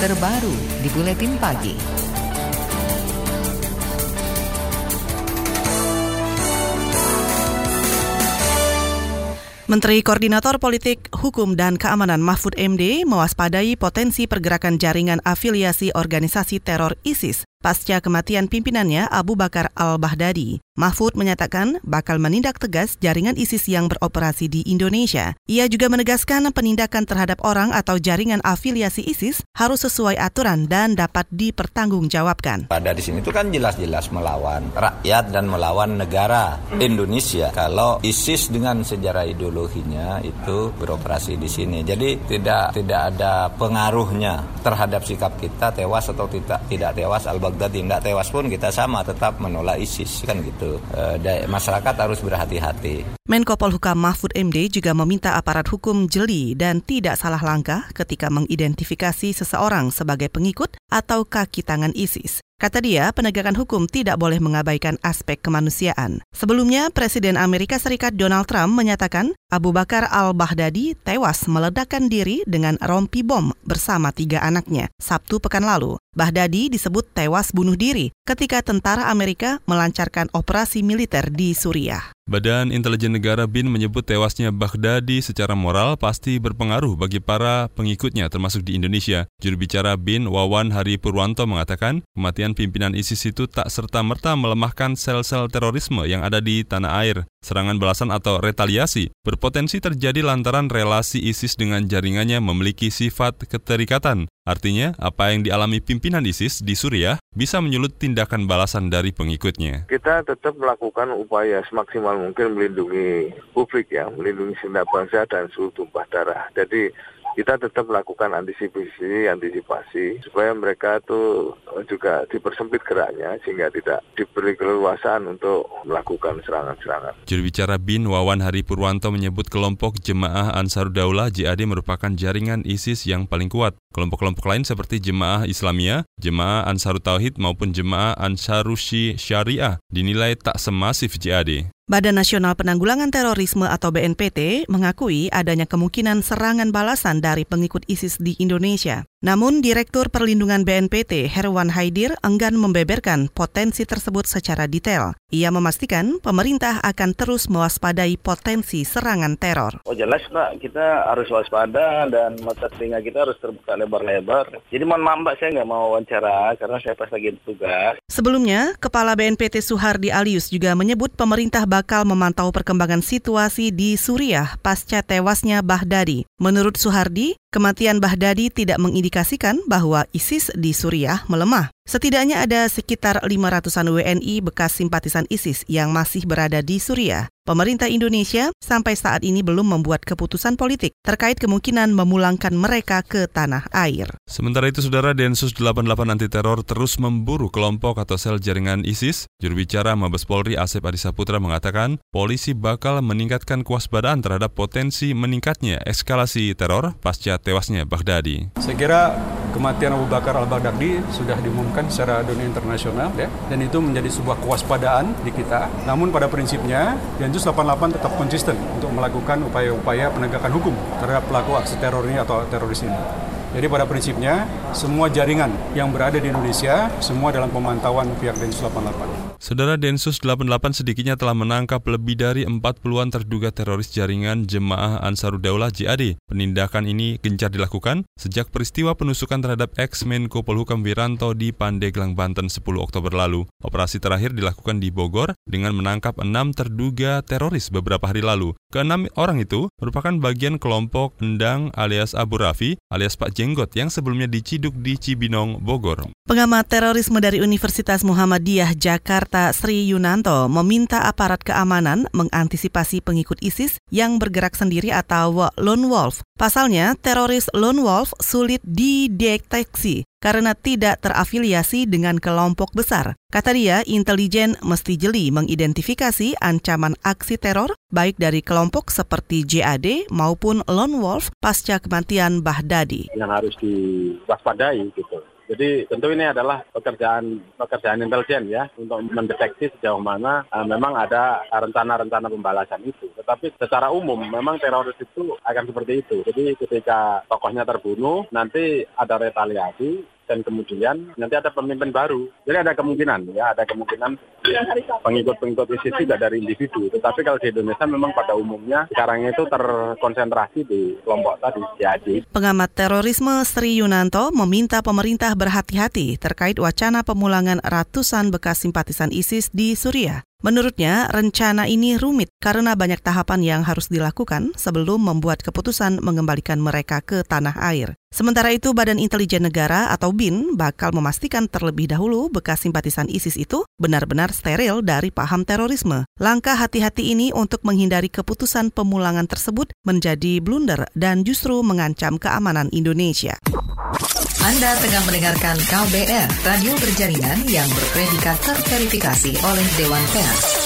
terbaru di Buletin Pagi. Menteri Koordinator Politik, Hukum, dan Keamanan Mahfud MD mewaspadai potensi pergerakan jaringan afiliasi organisasi teror ISIS pasca kematian pimpinannya Abu Bakar al-Baghdadi. Mahfud menyatakan bakal menindak tegas jaringan ISIS yang beroperasi di Indonesia. Ia juga menegaskan penindakan terhadap orang atau jaringan afiliasi ISIS harus sesuai aturan dan dapat dipertanggungjawabkan. Pada di sini itu kan jelas-jelas melawan rakyat dan melawan negara Indonesia. Kalau ISIS dengan sejarah ideologinya itu beroperasi di sini. Jadi tidak tidak ada pengaruhnya terhadap sikap kita tewas atau tidak tidak tewas al Baghdadi nggak tewas pun kita sama tetap menolak ISIS kan gitu. E, masyarakat harus berhati-hati. Menko Polhukam Mahfud MD juga meminta aparat hukum jeli dan tidak salah langkah ketika mengidentifikasi seseorang sebagai pengikut atau kaki tangan ISIS. Kata dia, penegakan hukum tidak boleh mengabaikan aspek kemanusiaan. Sebelumnya, Presiden Amerika Serikat Donald Trump menyatakan Abu Bakar al-Baghdadi tewas meledakkan diri dengan rompi bom bersama tiga anaknya Sabtu pekan lalu. Baghdadi disebut tewas bunuh diri ketika tentara Amerika melancarkan operasi militer di Suriah. Badan Intelijen Negara BIN menyebut tewasnya Baghdadi secara moral pasti berpengaruh bagi para pengikutnya termasuk di Indonesia. Juru bicara BIN Wawan Hari Purwanto mengatakan kematian pimpinan ISIS itu tak serta-merta melemahkan sel-sel terorisme yang ada di tanah air. Serangan balasan atau retaliasi berpotensi terjadi lantaran relasi ISIS dengan jaringannya memiliki sifat keterikatan. Artinya, apa yang dialami pimpinan ISIS di Suriah bisa menyulut tindakan balasan dari pengikutnya. Kita tetap melakukan upaya semaksimal mungkin melindungi publik ya, melindungi segenap bangsa dan seluruh tumpah darah. Jadi kita tetap melakukan antisipasi antisipasi supaya mereka itu juga dipersempit geraknya sehingga tidak diberi keleluasaan untuk melakukan serangan-serangan. Juru bicara BIN Wawan Hari Purwanto menyebut kelompok Jemaah Ansar Daulah JAD merupakan jaringan ISIS yang paling kuat. Kelompok-kelompok lain seperti Jemaah Islamia, Jemaah Ansarut Tauhid maupun Jemaah Ansarushi Syariah dinilai tak semasif JAD. Badan Nasional Penanggulangan Terorisme atau BNPT mengakui adanya kemungkinan serangan balasan dari pengikut ISIS di Indonesia. Namun, Direktur Perlindungan BNPT Herwan Haidir enggan membeberkan potensi tersebut secara detail. Ia memastikan pemerintah akan terus mewaspadai potensi serangan teror. Oh jelas Pak, kita harus waspada dan mata telinga kita harus terbuka lebar-lebar. Jadi mohon maaf Mbak, saya nggak mau wawancara karena saya pas lagi tugas. Sebelumnya, Kepala BNPT Suhardi Alius juga menyebut pemerintah bakal memantau perkembangan situasi di Suriah pasca tewasnya Bahdadi. Menurut Suhardi, Kematian Bahdadi tidak mengindikasikan bahwa ISIS di Suriah melemah. Setidaknya ada sekitar 500-an WNI bekas simpatisan ISIS yang masih berada di Suriah. Pemerintah Indonesia sampai saat ini belum membuat keputusan politik terkait kemungkinan memulangkan mereka ke tanah air. Sementara itu, Saudara Densus 88 Anti Teror terus memburu kelompok atau sel jaringan ISIS. Juru bicara Mabes Polri Asep Adisa Putra mengatakan, polisi bakal meningkatkan kewaspadaan terhadap potensi meningkatnya eskalasi teror pasca tewasnya Baghdadi. Saya kira kematian Abu Bakar al-Baghdadi sudah diumumkan secara dunia internasional ya dan itu menjadi sebuah kewaspadaan di kita. Namun pada prinsipnya Densus 88 tetap konsisten untuk melakukan upaya-upaya penegakan hukum terhadap pelaku aksi teror ini atau teroris ini. Jadi pada prinsipnya semua jaringan yang berada di Indonesia semua dalam pemantauan pihak Densus 88. Saudara Densus 88 sedikitnya telah menangkap lebih dari 40-an terduga teroris jaringan Jemaah Ansarudaulah JAD. Penindakan ini gencar dilakukan sejak peristiwa penusukan terhadap ex-Menko Polhukam Wiranto di Pandeglang, Banten 10 Oktober lalu. Operasi terakhir dilakukan di Bogor dengan menangkap enam terduga teroris beberapa hari lalu. Keenam orang itu merupakan bagian kelompok Endang alias Abu Rafi alias Pak Jenggot yang sebelumnya diciduk di Cibinong, Bogor. Pengamat terorisme dari Universitas Muhammadiyah Jakarta Sri Yunanto meminta aparat keamanan mengantisipasi pengikut ISIS yang bergerak sendiri atau lone wolf. Pasalnya, teroris lone wolf sulit dideteksi karena tidak terafiliasi dengan kelompok besar. Kata dia, intelijen mesti jeli mengidentifikasi ancaman aksi teror baik dari kelompok seperti JAD maupun Lone Wolf pasca kematian Bahdadi. Yang harus diwaspadai gitu Jadi tentu ini adalah pekerjaan pekerjaan intelijen ya untuk mendeteksi sejauh mana uh, memang ada rencana-rencana pembalasan itu. Tetapi secara umum memang teroris itu akan seperti itu. Jadi ketika tokohnya terbunuh nanti ada retaliasi dan kemudian nanti ada pemimpin baru. Jadi ada kemungkinan ya, ada kemungkinan pengikut-pengikut ISIS tidak dari individu. Tetapi kalau di Indonesia memang pada umumnya sekarang itu terkonsentrasi di kelompok tadi, JAD. Pengamat terorisme Sri Yunanto meminta pemerintah berhati-hati terkait wacana pemulangan ratusan bekas simpatisan ISIS di Suriah. Menurutnya, rencana ini rumit karena banyak tahapan yang harus dilakukan sebelum membuat keputusan mengembalikan mereka ke tanah air. Sementara itu, Badan Intelijen Negara atau BIN bakal memastikan terlebih dahulu bekas simpatisan ISIS itu benar-benar steril dari paham terorisme. Langkah hati-hati ini untuk menghindari keputusan pemulangan tersebut menjadi blunder dan justru mengancam keamanan Indonesia. Anda tengah mendengarkan KBR, radio berjaringan yang berpredikat terverifikasi oleh Dewan Pers.